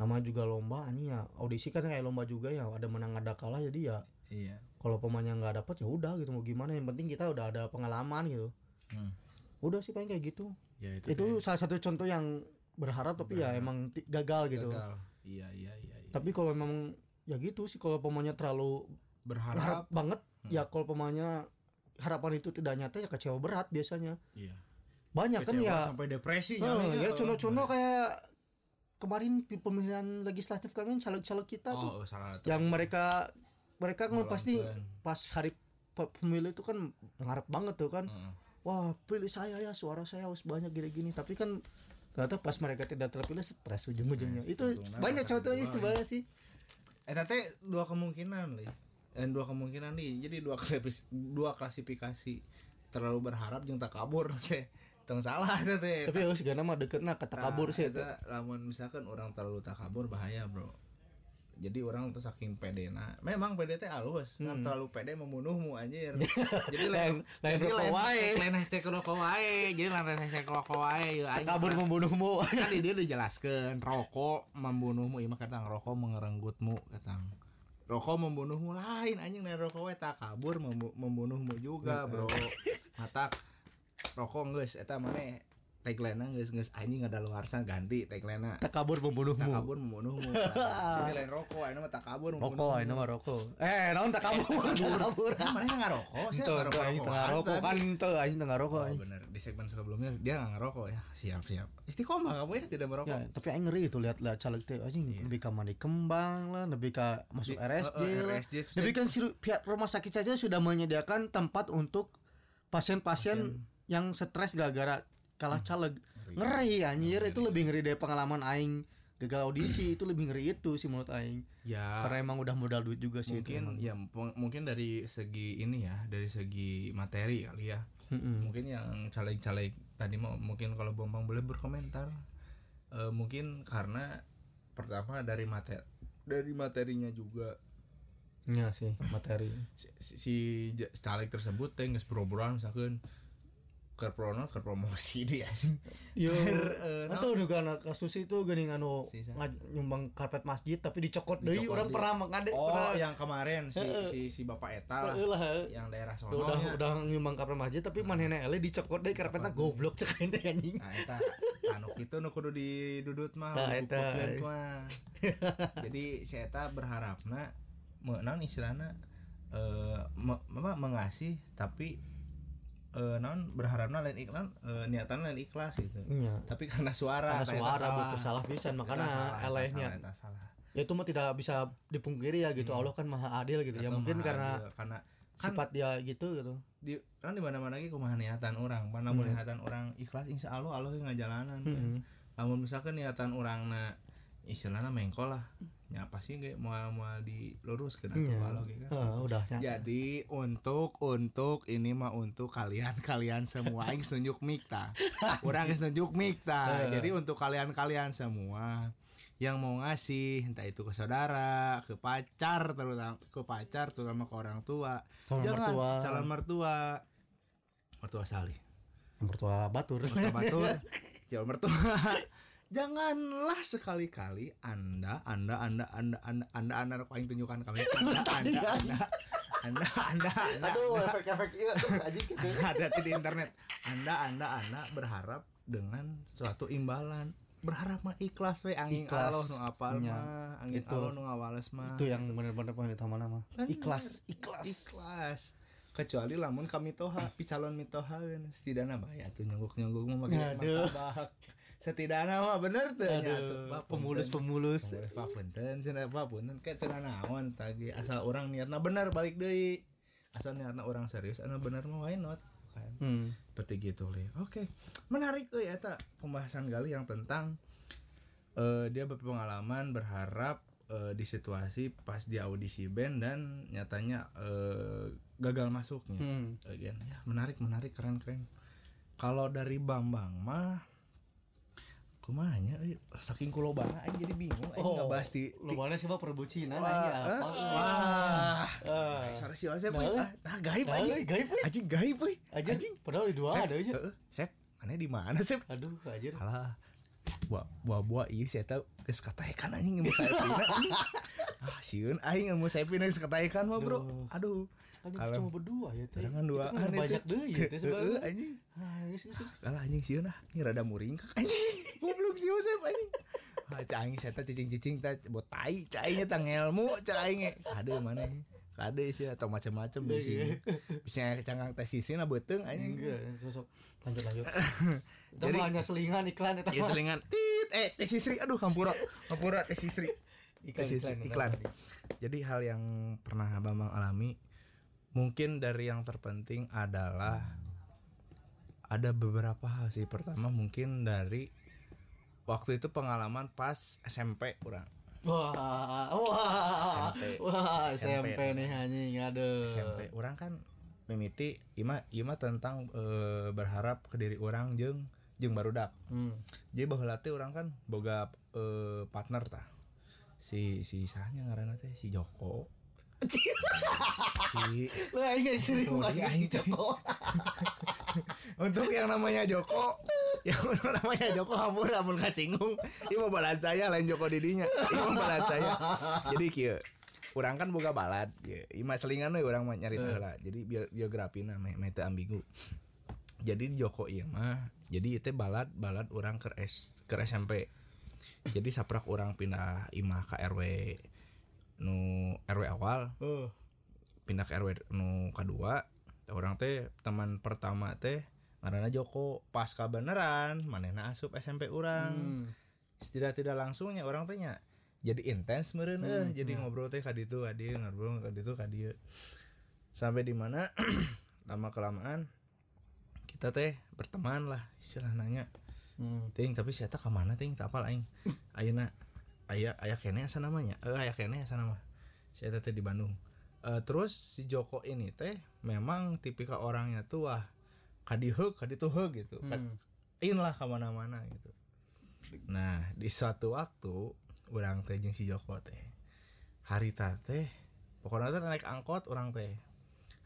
nama juga lomba anjing ya audisi kan kayak lomba juga ya ada menang ada kalah jadi ya iya kalau pemainnya nggak dapat ya udah gitu mau gimana yang penting kita udah ada pengalaman gitu Hmm. Udah sih paling kayak gitu. Ya itu salah satu contoh yang berharap tapi ya emang ti- gagal gitu. Gagal iya iya iya, iya. tapi kalau memang ya gitu sih kalau pemainnya terlalu berharap. berharap banget ya kalau pemainnya harapan itu tidak nyata ya kecewa berat biasanya. Iya. Banyak kan Kecewa ya. sampai depresi nyalinya. ya contoh-contoh kayak kemarin pemilihan legislatif kalian caleg-caleg kita tuh oh salah tuh. yang mereka mereka kan pasti pas hari pe- pemilu itu kan mengharap banget tuh kan. Heeh. Wah pilih saya ya suara saya harus banyak gini-gini. Tapi kan ternyata pas mereka tidak terpilih stres ujung-ujungnya. Itu untungnya banyak contohnya sebenarnya sih. Eh tete dua kemungkinan li dan dua kemungkinan nih. Jadi dua klasi dua klasifikasi terlalu berharap jeung tak kabur teh. Tong salah teh tapi harus gak nama deket nah kata kabur sih itu lamun misalkan orang terlalu takabur bahaya bro jadi orang tuh saking pede nah memang pede teh halus kan terlalu pede membunuhmu anjir. Jadi Lain- lain rokok wae. lain hashtag rokok wae. Jadi lain hashtag rokok wae ya, kabur membunuhmu. Kan di dia dijelaskan rokok membunuhmu. Ima kata rokok mengerenggutmu kata rokok membunuhmu lain anjing. Lain rokok we tak kabur membu- membunuhmu juga bro. Mata rokok geus eta mana tagline geus geus anjing ada luar ganti tagline tak kabur tak membunuhmu. Kabur membunuhmu. Jadi lain rokok ini mah tak kabur rokok ini mah rokok. Eh naon tak kabur tak kabur kan mana nggak rokok sih? Itu nggak itu aing tengah rokok kan itu aing tengah rokok Oh bener. Di segmen sebelumnya dia nggak ngerokok ya? Siap siap. Istiqomah kamu ya tidak merokok. Ya, tapi aing ngeri itu lihat lihat caleg teh anjing. Lebih ke mandi kembang lah, lebih ke masuk Di- RSJ eh, eh, lah. Lebih kan si pihak rumah sakit saja sudah menyediakan tempat untuk pasien-pasien yang stres gara-gara kalah Hmm. caleg. Ngeri anjir, itu lebih ngeri dari pengalaman aing gagal audisi itu lebih ngeri itu sih menurut aing. ya Karena emang udah modal duit juga sih itu. mungkin ya mung- mungkin dari segi ini ya dari segi materi kali ya Mm-mm. mungkin yang caleg-caleg tadi mau mungkin kalau Bombang boleh berkomentar Eh, mungkin karena pertama dari materi dari materinya juga Iya sih materi. si, si, si caleg tersebut teh boro-boroan misalkan ke prono ke promosi dia. Yo, eh, atau juga anak kasus itu gini anu ngaj- nyumbang karpet masjid tapi dicokot deui Dicokot orang pernah mengade oh pernah. yang kemarin si si si bapak eta lah lah, yang daerah sono udah nya. udah nyumbang karpet masjid tapi manehna ele dicokot deui karpetna goblok cek teh anjing. nah eta anu kitu nu kudu didudut mah Nah, eta. mah. Jadi si eta berharapna menang istilahna eh me, apa, mengasih tapi eh non berharapna lain iklan eh, niatan lain ikhlas gitu Iya. tapi karena suara Karena suara salah. betul salah pisan Eta makanya elehnya. Ya itu mah tidak bisa dipungkiri ya gitu. Allah kan maha adil gitu. Ya Eta mungkin karena adil. karena kan sifat dia gitu gitu. di kan di mana mana lagi kumaha niatan orang mana Hmm. niatan orang ikhlas insya Allah Allah yang ngajalanan kan. namun misalkan niatan orang na istilahnya mengkol lah. Ya pasti nggak mau mau diluruskan atau Iya. kalau gitu Heeh, udah jadi untuk untuk ini mah untuk kalian kalian semua. Geus nunjuk mic ta orang geus nunjuk mic ta jadi untuk kalian kalian semua yang mau ngasih entah itu ke saudara ke pacar terutama ke pacar terutama ke orang tua. Calon jangan mertua. calon mertua. Mertua salih. Yang mertua batur. mertua batur. Calon mertua janganlah sekali-kali anda anda anda anda anda anda anda aku aing tunjukkan kami anda anda anda anda anda anda Aduh, efek-efek iya tuh anjing gitu. ada di internet anda anda anda berharap dengan suatu imbalan berharap mah ikhlas we angin Ikhlas. Allah nu apal Nya. mah angin Itu. Allah nu ngawales mah Itu yang benar-benar poin utama nama. Ikhlas, ikhlas. ikhlas kecuali lamun kami toha picalon mitoha setidaknya bahaya tuh nyonggok nyonggok Aduh. martabak setidaknya mah bener tuh pemulus-pemulus. punten. Pak punten cenah Pak punten kayak teu naon tadi. Asal orang niatna bener balik deui. Asal niatna orang serius anu bener mah why not kan? Hmm. seperti gitu li oke menarik euy eta pembahasan gali yang tentang eh dia berpengalaman berharap eh, di situasi pas di audisi band dan nyatanya eh, gagal masuknya. Hmm. Again, ya menarik menarik keren keren. Kalau dari Bambang mah kumanya euy, saking kulo bana aing jadi bingung aing Oh, ngebahas di, Lu mana sih mah perbucinan Wah, aja eh, apa? wah. Ah. Siapa sih Nah, nah gaib Nah, anjing. gaib, anjing gaib euy. Aja padahal dua ada aja. heeh, Sep, mana di mana Sep? Aduh, aja. Alah. Buah buah buah iya saya tahu geus kataekan anjing ilmu saya ah sieun aing ilmu saya pindah geus kataekan mah bro. Aduh kan itu cuma berdua ya teh. Jangan dua kan banyak deh ya teh sebenarnya. anjing. Ah geus geus geus. kalah anjing sieun ah ini rada muring anjing. Goblok sih Yosef anjing. Ah cang saya teh cicing-cicing teh buat tai cainya tang ilmu cainya kade mana kade sih atau macam-macam bisa bisa kecangkang teh sisri na beuteng anjing. Enggak sosok. Lanjut lanjut. Jadi- hanya selingan iklan itu ya selingan. Tit eh teh sisri. Aduh kampura kampura teh sisri. Iklan sisri, iklan jadi hal yang pernah Bambang alami mungkin dari yang terpenting adalah ada beberapa hal sih pertama mungkin dari waktu itu pengalaman pas SMP kurang wah wah SMP. wah SMP. SMP nih anjing aduh SMP orang kan mimiti ima ima tentang eh, berharap ke diri orang jeng jeng barudak hmm. jadi baheula teh orang kan boga eh, partner tah si si sahanya ngaranna teh si Joko si lah ini sering iya, iya. Joko. Untuk yang namanya Joko. Yang namanya Joko hampur hampur kasinggung ini mau balad saya lain Joko didinya. Ini mau balad saya. Jadi kieu orang kan boga balad. Ya ima selingan we orang mah nyari lah jadi bio, biografi na meh meh teu ambigu. Jadi di Joko ieu mah. Jadi itu balad balad orang ke S ke SMP jadi saprak orang pindah imah ke RW nu RW awal oh pindah ke RW nu kedua orang teh teman pertama teh karena Joko. Pas beneran manehna asup SMP orang Hmm. tidak tidak langsungnya orang tehnya jadi intens meureun eh. jadi ngobrol teh kaditu kadieu ngobrol kaditu kadieu sampai di mana lama kelamaan kita teh berteman lah istilah nanya hmm. ting tapi tak ke mana ting? Tak apal aing? Ayeuna aya aya kene asa namanya? Eh aya kene asa nama. Saya teh di Bandung. Eh, terus si Joko ini teh memang tipikal orangnya tuh wah kadiheug kadituheug gitu. Kan in lah ke mana-mana gitu. Nah di suatu waktu orang teh jeung si Joko teh hari teh pokoknya teh naik angkot orang teh.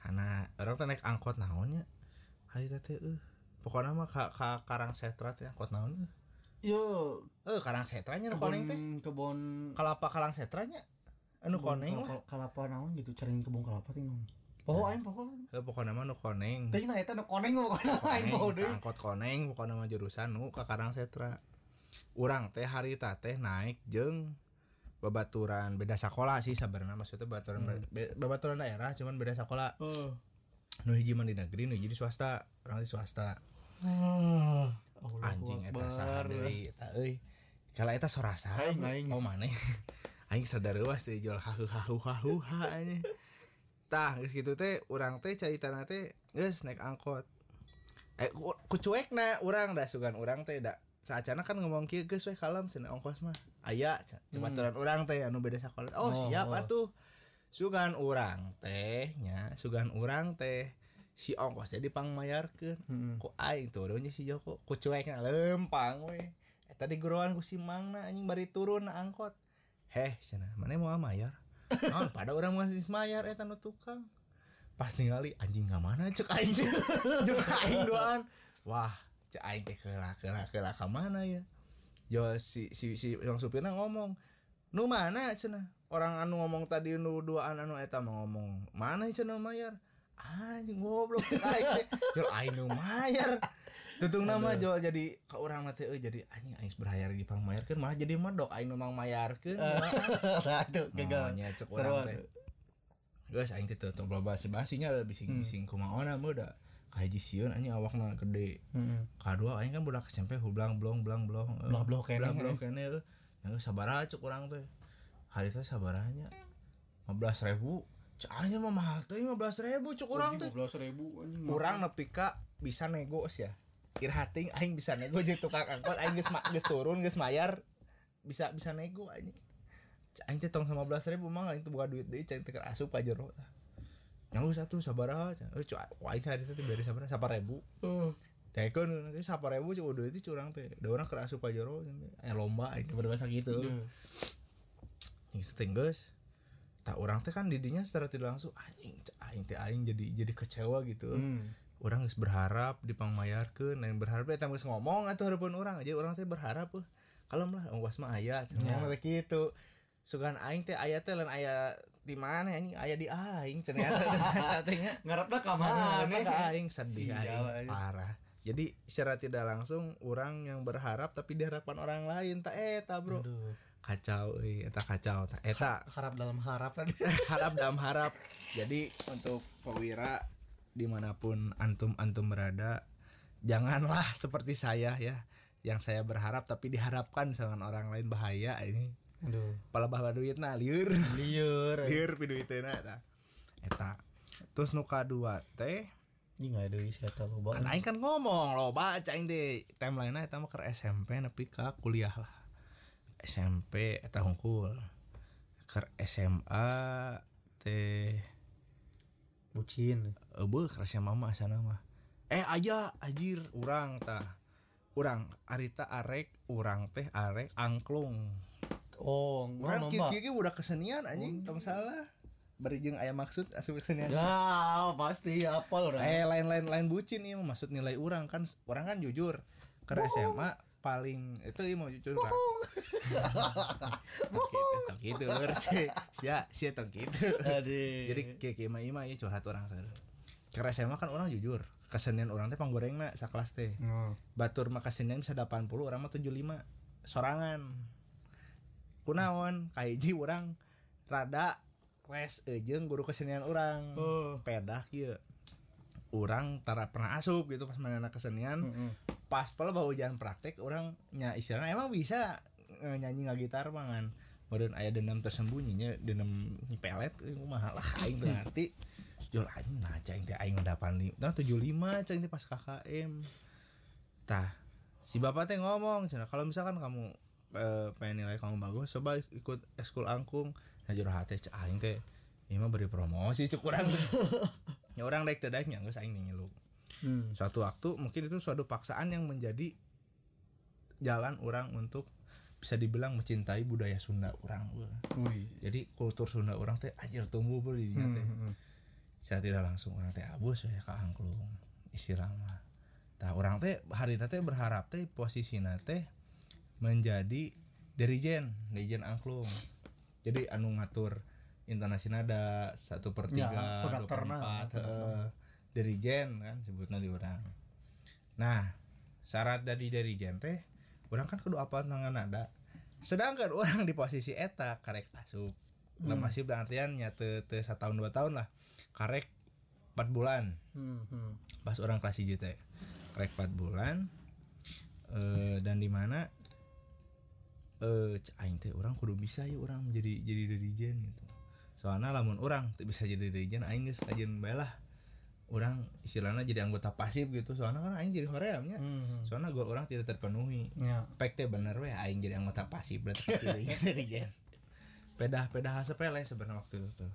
Karena orang teh naik angkot naonnya hari teh eh. Pokoknya mah ka, ka karang setra teh angkot naon eh. Yo eh karang setranya nu koneng teh? kebon kalapa karang setranya? Anu koneng lah. kalapa naon gitu cering kebun kelapa teh naon? Poho aing poho eh pokoknya mah nu koneng. Teh nah eta nu koneng mah pokona aing poho deui. angkot koneng pokoknya mah jurusan nu ka karang setra. Urang teh hari teh naik jeung babaturan beda sekolah sih sebenarnya maksudnya babaturan be- babaturan daerah cuman beda sekolah nu hiji mah di negeri nu hiji di swasta orang di swasta. Anjing eta saha deui eta euy kala eta sorasa Aing, aing. oh maneh aing sadar wah sih jual hahu hahu hahu ha anjing tah geus kitu teh urang teh caitana teh geus naik angkot. Eh ku, ku cuekna urang da sugan urang teh da saacana kan ngomong kieu geus we kalem cenah ongkos mah. Aya coba turun urang teh anu beda sekolah oh, Oh, siap oh. atuh. Sugan urang teh nya sugan urang teh si ongkos jadi pangmayarkeun Hmm. ku aing turunnya si Joko ku cuekna lempang we eta di guruan ku si mangna anjing bari turun na angkot. Heh cenah mana mau mayar naon pada orang mau mayar eta nu tukang. Pas ningali anjing ka mana cek aing jeung aing doan. Wah cek aing teh keula keula keula ka mana ya? Yo si si si yang supirna ngomong nu mana cenah orang anu ngomong tadi nu duaan anu eta mah ngomong mana cenah mayar? Anjing goblok cek aing teh. Jol aing nu mayar tutung nama jual jadi ke orang mati euy jadi anjing aing berhayar di pang mayar malah jadi medok aing memang mayarkeun Satu gagal. Namanya cek orang teh Guys, aing teh tuh tuh basi basinya ada bising-bising kumaha mah da kahiji sieun anjing awakna gede. Heeh. Kadua aing kan budak SMP hublang blong blang blong. Blang blong kene, blong kene euy. Yang sabaraha cek urang teh. Hari teh sabarahnya 15.000 Cak aja mah mahal teh 15.000 cek urang teh. 15 ribu anjing. Urang nepi ka bisa nego ya. Irhating aing bisa nego jeung tukang angkot aing geus geus turun geus mayar bisa bisa nego. Cak aing teh tong 15.000 mah aing teh buka duit deui cai teh keur asup ka jero. Yang satu sabaraha. Eh wah aing hari teh beri sabaraha 1000. Oh. Daekeun nanti 1000 cuk duit itu curang teh. Da urang keur asup ka jero aya lomba aing teh berbahasa gitu. Yang setting geus. Tak orang teh kan didinya secara tidak langsung anjing aing teh aing jadi jadi kecewa gitu. Hmm. Orang geus berharap dipangmayarkeun dan berharap eta geus ngomong atuh hareupeun urang. Aja urang teh berharap euy kalem lah ongwas mah aya cenah yeah. gitu sugan aing teh aya teh lain aya di mana ini aya di aing ternyata. Katanya ngarepna ka mana mana ke aing sedih aing parah. Jadi secara tidak langsung orang yang berharap tapi diharapkan orang lain tak eta bro. Aduh. kacau eta kacau tak eta harap dalam harap tadi harap dalam harap. Jadi untuk pewira di mana pun antum antum berada janganlah seperti saya ya yang saya berharap tapi diharapkan sama orang lain bahaya ini. Aduh. Pala bawa duit nah liur. Liur. Liur pi duitna eta. Eta. Terus nu kadua teh ini nggak ada isi atau lo kan aing kan ngomong lo baca teh. Timeline eta mah ke SMP nepi ka kuliah lah. SMP eta hungkul. Ke SMA teh bucin. Ebe kerasnya mama sana mah. Eh aja ajir urang tah. Urang Arita arek Urang teh arek angklung. Oh Urang lomba kiki udah kesenian anjing tong salah. Bari jeung aya maksud asup kesenian. Ya pasti apal udah Eh lain-lain lain bucin nih maksud nilai urang kan Urang kan jujur. Ke SMA paling itu mau jujur kan Tong gitu sih sia sia tong gitu. Aduh. jadi kayak kayak mah ima ya curhat orang saya karena SMA kan orang jujur kesenian orang teh panggorengna sakelas teh. Oh. batur mah kesenian bisa 80 orang mah 75 sorangan. Kunaon kahiji orang rada res ejeng guru kesenian orang Oh. pedah kieu orang tara pernah asup gitu pas mana kesenian. Mm-mm. pas pala bawa jalan praktek orang nya istilahnya emang bisa eh, nyanyi nggak gitar mangan Kemudian aya dendam tersembunyinya dendam pelet mahal lah aing ngerti. Jual aing nah cing teh aing mendapan li nah 75 cing teh pas KKM tah si bapak teh ngomong cenah kalau misalkan kamu eh, pengen nilai kamu bagus coba ikut ekskul angkung. Nah jero hati aing teh ini mah beri promosi cek urang ya orang daik teu daik nya geus aing ngilu Hmm. suatu waktu mungkin itu suatu paksaan yang menjadi jalan orang untuk bisa dibilang mencintai budaya Sunda orang Wih. jadi kultur Sunda orang teh anjir tumbuh bro di dinya teh Hmm. saya tidak langsung orang teh abus ya ke angklung istilah mah tah orang teh hari teh berharap teh posisi teh menjadi dirijen dirijen angklung jadi anu ngatur intonasi nada satu per Ya, tiga dua per empat dirijen kan sebutnya di orang. Nah syarat dari dirijen teh orang kan kudu apa tangan nada. Sedangkan orang di posisi eta karek asup. Hmm. masih berartian ya te, te tahun dua tahun lah. Karek 4 bulan. Hmm, hmm. pas orang kelas hiji teh karek 4 bulan eh dan di mana eh aing teh orang kudu bisa ya orang jadi jadi dirijen gitu soalnya lamun orang teu bisa jadi dirijen aing geus kajian bae lah. Orang istilahnya jadi anggota pasif gitu. Soalnya kan aing jadi horeamnya Hmm. soalnya gol orang tidak terpenuhi. Ya. pek teh bener we aing jadi anggota pasif berarti dirijen dirijen pedah pedah sepele sebenarnya waktu itu tuh.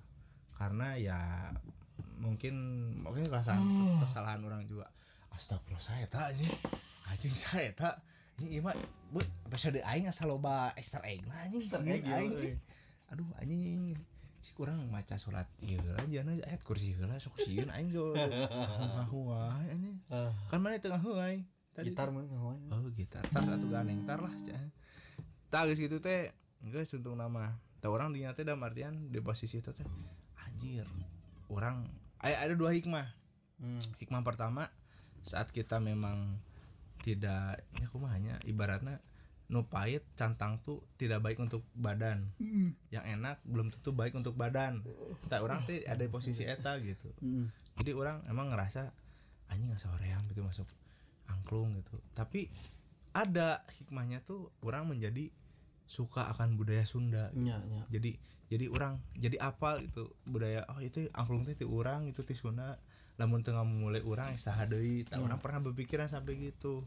Karena ya mungkin mungkin kesalahan kesalahan orang juga. Astagfirullah saya tak anjing. Anjing saya tak. Ini mah bu episode aing asal loba Easter egg lah anjing. Easter egg iya, aing. aduh anjing si kurang maca surat ieu lah jangan ayat kursi heula sok sieun aing jo ngahu wae anjing. Ah, kan mana tengah heuy tadi gitar mah ngawain. oh gitar. Tar atuh ganeng tar lah cah. Tak geus gitu teh geus untung nama. Tah orang dinya teh dalam artian di posisi itu teh anjir orang ada ada dua hikmah. Hmm. hikmah pertama saat kita memang tidak ya kumahanya ibaratnya nu pahit cantang tuh tidak baik untuk badan. Yang enak belum tentu baik untuk badan. Tak orang tuh ada di posisi eta gitu. Hmm. jadi orang emang ngerasa anjing nggak soream gitu masuk angklung gitu. Tapi ada hikmahnya tuh orang menjadi suka akan budaya Sunda Ya, ya. jadi jadi orang jadi apal itu budaya oh itu angklung ti orang itu ti Sunda. Lamun tengah mulai orang saha deui. Tak orang pernah berpikiran sampai gitu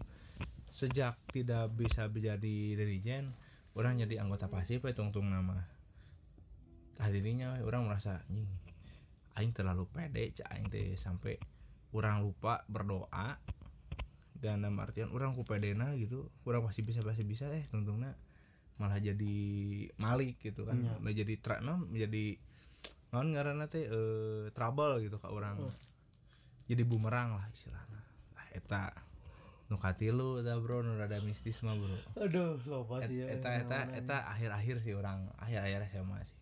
sejak tidak bisa menjadi dirijen orang jadi anggota pasif we tungtung nama. Hadirinya we, orang merasa anjing aing terlalu pede cak aing teh sampai orang lupa berdoa. Dan dalam artian orang ku pedena gitu orang pasti bisa pasti bisa eh tungtungna malah jadi malik gitu kan. Iya. menjadi tra non menjadi non ngaranna teh eh, trouble gitu ke orang. Jadi bumerang lah istilahnya. Ah, eta nukati lu ta bro nu rada mistis mah bro aduh lupa sih ya eta eta eta akhir-akhir sih orang akhir-akhir SMA sih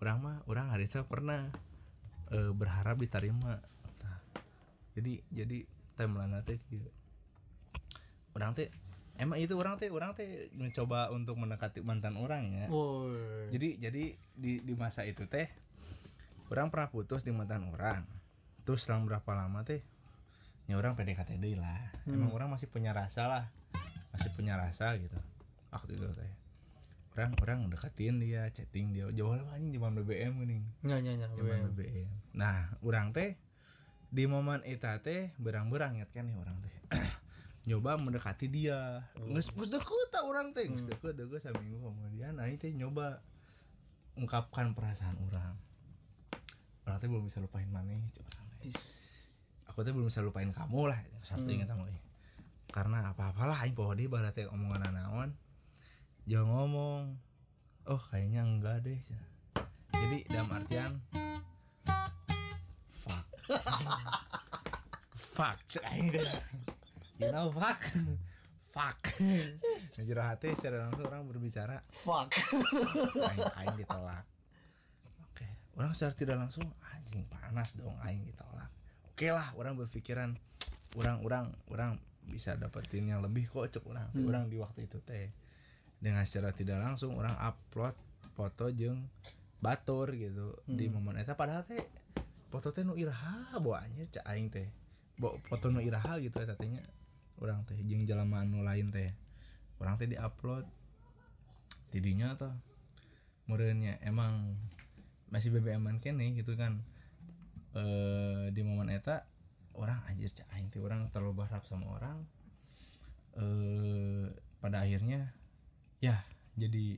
orang mah orang hari itu pernah eh, berharap diterima Tah. jadi jadi timeline teh kieu. orang teh emang itu orang teh orang teh mencoba untuk mendekati mantan orang ya Woi. jadi jadi di di masa itu teh orang pernah putus di mantan orang terus selang berapa lama teh ya orang PDKT deui lah. Emang orang masih punya rasa lah. Masih punya rasa gitu. Waktu itu teh orang orang deketin dia chatting dia. Jauh lah anjing zaman BBM geuning nya nya nya zaman BBM nah orang teh di momen itu teh berang-berang ingat kan ya orang teh. Nyoba mendekati dia. Nges nges deket tak orang teh nges deket deket saminggu kemudian nah teh nyoba ungkapkan perasaan orang. Orang teh belum bisa lupain mana orang teh aku teh belum bisa lupain kamu lah. Satu ingat kamu eh. karena apa-apalah aing pohon dia berarti omongan naon jangan ngomong oh kayaknya enggak deh. Jadi dalam artian fuck. Fuck you know fuck. Fuck. Ngejero hati secara langsung orang berbicara fuck. Aing aing ditolak. Oke orang secara tidak langsung anjing panas dong aing ditolak oke lah orang berpikiran orang orang orang bisa dapetin yang lebih kok cek orang orang di waktu itu teh dengan secara tidak langsung orang upload foto jeng batur gitu di momen eta. Padahal teh foto teh nu iraha bawa anjir cek aing teh. Bawa foto nu iraha gitu eta teh nya orang teh. Jeung jelema anu lain teh orang teh di upload tidinya tuh murenya emang masih BBM-an kene gitu kan eh di momen eta orang anjir cak aing teh orang terlalu berharap sama orang. Eh pada akhirnya ya jadi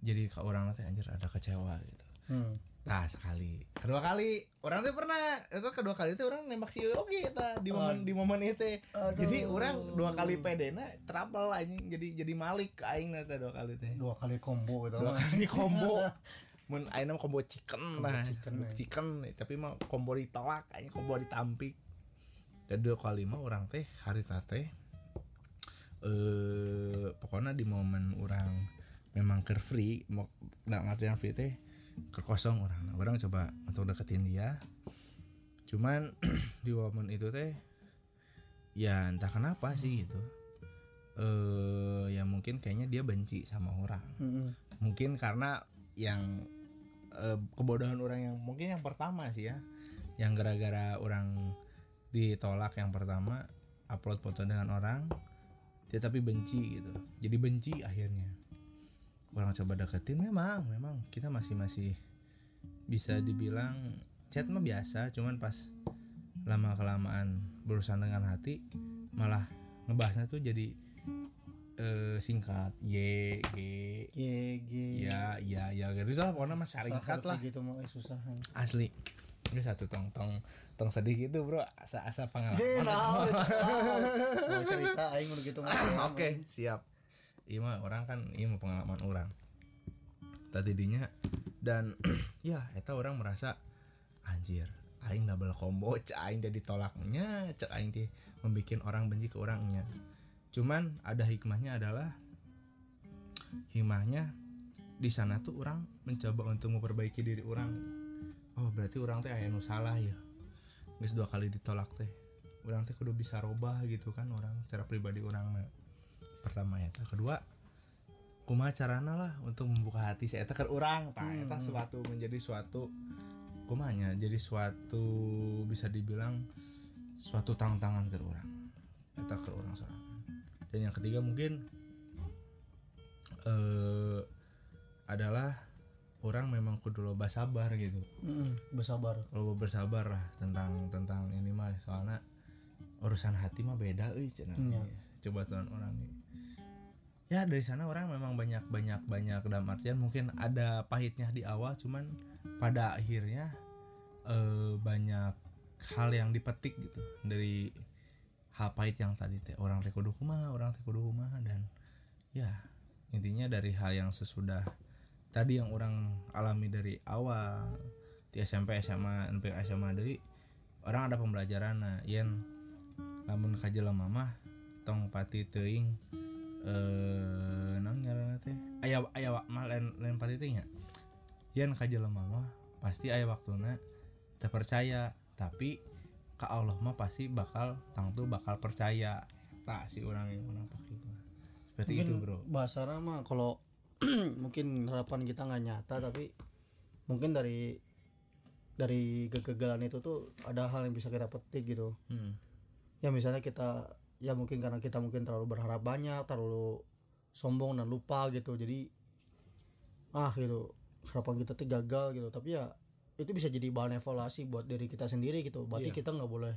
jadi ke orang teh anjir ada kecewa gitu. Hmm. Nah sekali. Kedua kali orang tuh pernah itu kedua kali itu orang nembak si oke kita di momen di momen itu. Jadi orang dua kali pedena trouble anjing. Jadi jadi malik aing nanti dua kali teh. Dua kali combo gitu. Dua kali combo mun nama combo chicken nah chicken, chicken, ya. chicken tapi mah combo ditolak aing combo ditampik. Dan dua kali mah orang teh hari teh eh pokoknya di momen orang memang ke free mau nggak ngerti yang free teh ke kosong orang nah, orang coba untuk deketin dia. Cuman di momen itu teh ya entah kenapa sih gitu. Eh ya mungkin kayaknya dia benci sama orang. Hmm. mungkin karena yang eh, kebodohan orang yang mungkin yang pertama sih ya. Yang gara-gara orang ditolak yang pertama upload foto dengan orang dia tapi benci gitu. Jadi benci akhirnya. Orang coba deketin memang memang. Kita masih masih bisa dibilang chat mah biasa cuman pas lama kelamaan berurusan dengan hati malah ngebahasnya tuh jadi eh, singkat. Y g. GG ya ya ya. Gitu lah pokoknya mas singkat lah. gitu mau eh, susah. Asli. Ini satu tong tong tong sedih gitu bro. Asa asa Eh, pengalaman nah, mau cerita aing gitu oke siap. Iya mah orang kan iya mah pengalaman orang. Tadi dinya dan ya eta orang merasa anjir aing double combo cek aing jadi tolaknya cek aing teh membikin orang benci ke orangnya cuman ada hikmahnya adalah hikmahnya di sana tuh orang mencoba untuk memperbaiki diri orang. Oh berarti orang teh aya nu salah ya? Geus dua kali ditolak teh. Orang teh kudu bisa robah gitu kan orang secara pribadi orang pertama ya. Kedua kumaha carana lah untuk membuka hati saya ke orang tah eta suatu menjadi suatu kumanya jadi suatu bisa dibilang suatu tantangan ke orang eta ke orang seorang dan yang ketiga mungkin eh adalah orang memang kudu loba sabar gitu. Heeh, bersabar. loba bersabar lah tentang tentang ini mah. Soalnya urusan hati mah beda euy cenah. Iya. coba tuan orang ya dari sana orang memang banyak banyak banyak dalam artian mungkin ada pahitnya di awal cuman pada akhirnya eh, banyak hal yang dipetik gitu. Dari hal pahit yang tadi teh orang teh kudu kumaha orang teh kudu kumaha dan ya intinya dari hal yang sesudah tadi yang orang alami dari awal di SMP SMA NP SMA deui orang ada pembelajaran nah yen lamun kajelas mama tong pati teuing eh naon ngaranna teh? Aya aya mah lain lain pati teuing nya? Yen ka jelema mah pasti aya waktuna teu percaya tapi ka Allah mah pasti bakal tang tuh bakal percaya. Tak si orang yang menang pakai itu seperti itu bro. bahasa mah kalau mungkin harapan kita nggak nyata tapi mungkin dari dari kegagalan itu tuh ada hal yang bisa kita petik gitu. Hmm. ya misalnya kita ya mungkin karena kita mungkin terlalu berharap banyak terlalu sombong dan lupa gitu. Jadi ah gitu harapan kita tuh gagal gitu. Tapi ya itu bisa jadi bahan evaluasi buat diri kita sendiri gitu. Berarti Iya. kita nggak boleh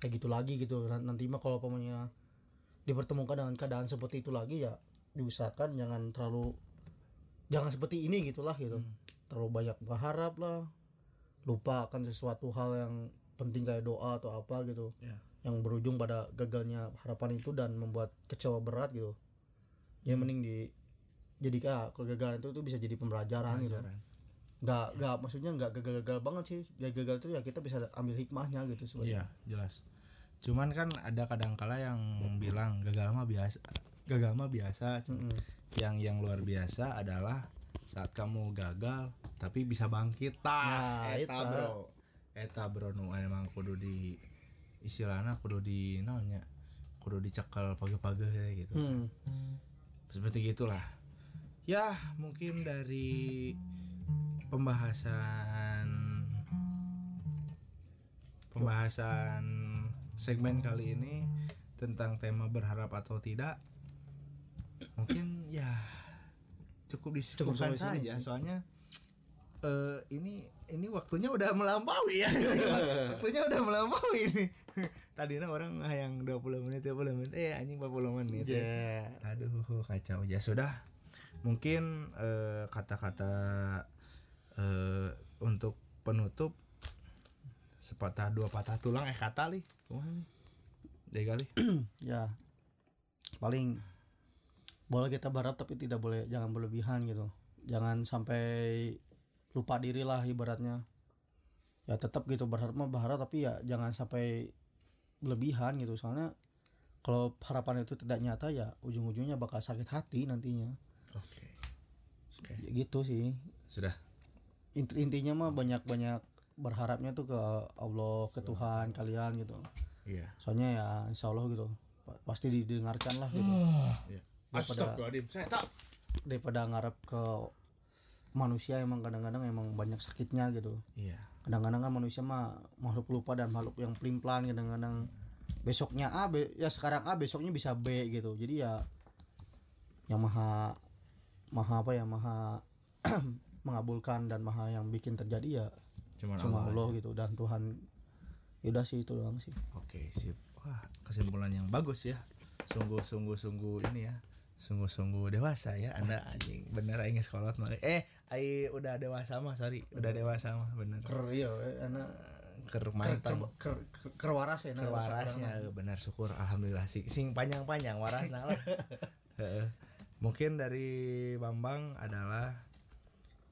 kayak gitu lagi gitu. Nan- nanti mah kalau pokoknya dipertemukan dengan keadaan seperti itu lagi ya diusahakan jangan terlalu jangan seperti ini gitulah gitu. Terlalu banyak berharap lah. Lupa akan sesuatu hal yang penting kayak doa atau apa gitu. Ya. yang berujung pada gagalnya harapan itu dan membuat kecewa berat gitu. Jadi mending di jadi ah, kegagalan itu tuh bisa jadi pembelajaran gitu. Pelajaran. Nggak nggak maksudnya nggak gagal-gagal banget sih gagal itu ya kita bisa ambil hikmahnya gitu sebenarnya Iya jelas. Cuman kan ada kadangkala yang bilang gagal mah biasa, gagal mah biasa. Mm-mm. Yang yang luar biasa adalah saat kamu gagal tapi bisa bangkit. Nah, eta eta. bro. Eta bro nu emang kudu di istilahnya kudu di naonnya kudu dicekel pagi-pagi gitu. Hmm. Seperti gitulah. Ya, mungkin dari pembahasan pembahasan segmen kali ini tentang tema berharap atau tidak mungkin ya cukup disebutkan saja. Soalnya eh ini ini waktunya udah melampaui ya. Waktunya udah melampaui ini tadinya orang yang 20 menit 30 menit eh anjing 40 menit Ya. Aduh kacau. Ya sudah. Mungkin eh, kata-kata eh, untuk penutup sepatah dua patah tulang eh kata li. Jadi kali ya paling boleh kita berharap tapi tidak boleh jangan berlebihan gitu. Jangan sampai lupa diri lah ibaratnya. Ya tetap gitu berharap mah berharap tapi ya jangan sampai berlebihan gitu. Soalnya kalau harapan itu tidak nyata ya ujung-ujungnya bakal sakit hati nantinya. Oke. Oke. Ya gitu sih. Sudah Int- intinya mah banyak-banyak berharapnya tuh ke Allah ke Tuhan kalian gitu. Iya. Soalnya ya insya Allah gitu. Pa- pasti didengarkan lah gitu. Iya. Daripada- Astagfirullahaladzim. Saya tak daripada ngarep ke manusia emang kadang-kadang emang banyak sakitnya gitu. Iya. Kadang-kadang kan manusia mah makhluk lupa dan makhluk yang pelin pelan kadang-kadang besoknya A be- ya sekarang A besoknya bisa B gitu. Jadi ya yang maha maha apa ya maha mengabulkan dan maha yang bikin terjadi ya cuma cuma Allah, Allah gitu dan Tuhan. Yaudah sih itu doang sih. Oke sip. Wah kesimpulan yang bagus ya. Sungguh sungguh sungguh ini ya. Sungguh sungguh dewasa ya anda anjing. Bener aing sekolah mah eh ai udah dewasa mah sorry. Udah dewasa mah bener. Ker iya anak ker mantan ker, ker, ker waras ya ker warasnya eh, benar syukur alhamdulillah. Sing, sing panjang panjang warasna lah. Heeh. mungkin dari Bambang adalah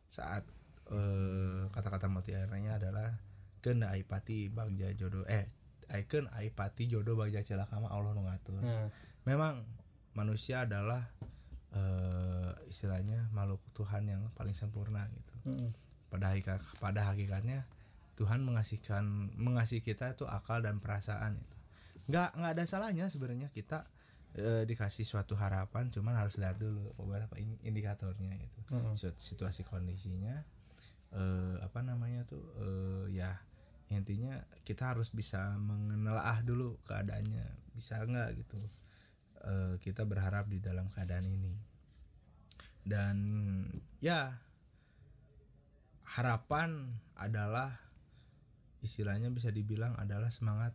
saat eh, kata-kata mutiaranya adalah kena aipati bagja jodoh. Eh icon aipati jodoh bagja celaka mah Allah ngatur. Nah, memang manusia adalah eh, istilahnya makhluk Tuhan yang paling sempurna gitu. Mm, pada hakikat pada hakikatnya Tuhan mengasihkan mengasihi kita itu akal dan perasaan itu. Nggak nggak ada salahnya sebenarnya kita eh, dikasih suatu harapan cuman harus lihat dulu beberapa in- indikatornya itu Mm. Situ- situasi kondisinya eh, apa namanya tuh eh, ya intinya kita harus bisa mengenelaah dulu keadaannya bisa nggak gitu. Eh, kita berharap di dalam keadaan ini. Dan ya harapan adalah istilahnya bisa dibilang adalah semangat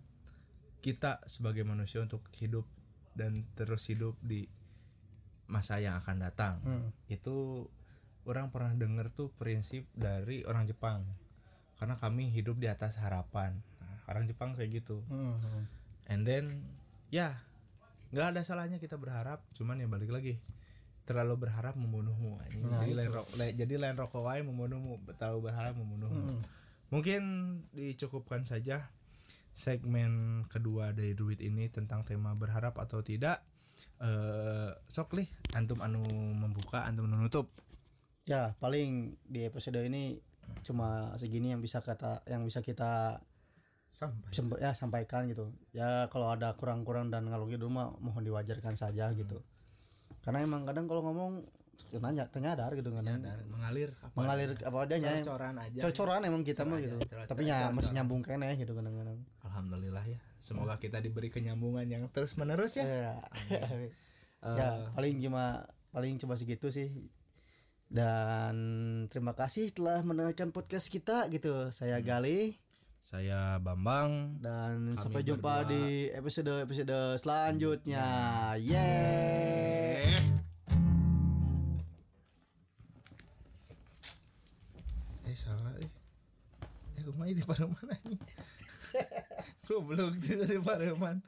kita sebagai manusia untuk hidup dan terus hidup di masa yang akan datang. Hmm. itu orang pernah dengar tuh prinsip dari orang Jepang. Karena kami hidup di atas harapan. Nah, orang Jepang kayak gitu. Mm, mm. and then ya nggak ada salahnya kita berharap. Cuman ya balik lagi terlalu berharap membunuhmu. Anjing. Nah, jadi lain jadi lain rokok membunuhmu. Terlalu berharap membunuhmu. Mm. mungkin dicukupkan saja segmen kedua dari duit ini tentang tema berharap atau tidak eh sok lih antum anu membuka antum anu nutup. Ya paling di episode ini cuma segini yang bisa kata yang bisa kita sampai semp- ya sampaikan gitu. Ya kalau ada kurang-kurang dan ngalur gitu mah mohon diwajarkan saja gitu. Karena emang kadang kalau ngomong tanya ternyadar gitu kan mengalir apa mengalir apa adanya cocoran aja cor-coran emang kita mah gitu. cor- tapi ya masih nyambung kene gitu kadang-kadang. Alhamdulillah ya. Semoga kita diberi kenyambungan yang terus menerus ya ya ya paling cuma paling cuma segitu sih. Dan terima kasih telah mendengarkan podcast kita gitu. Saya Gali. Saya Bambang. Dan Kami sampai jumpa berdua. di episode episode selanjutnya yeah eh salah eh. Eh kumaha di pareman anjing? Goblok itu dari pareman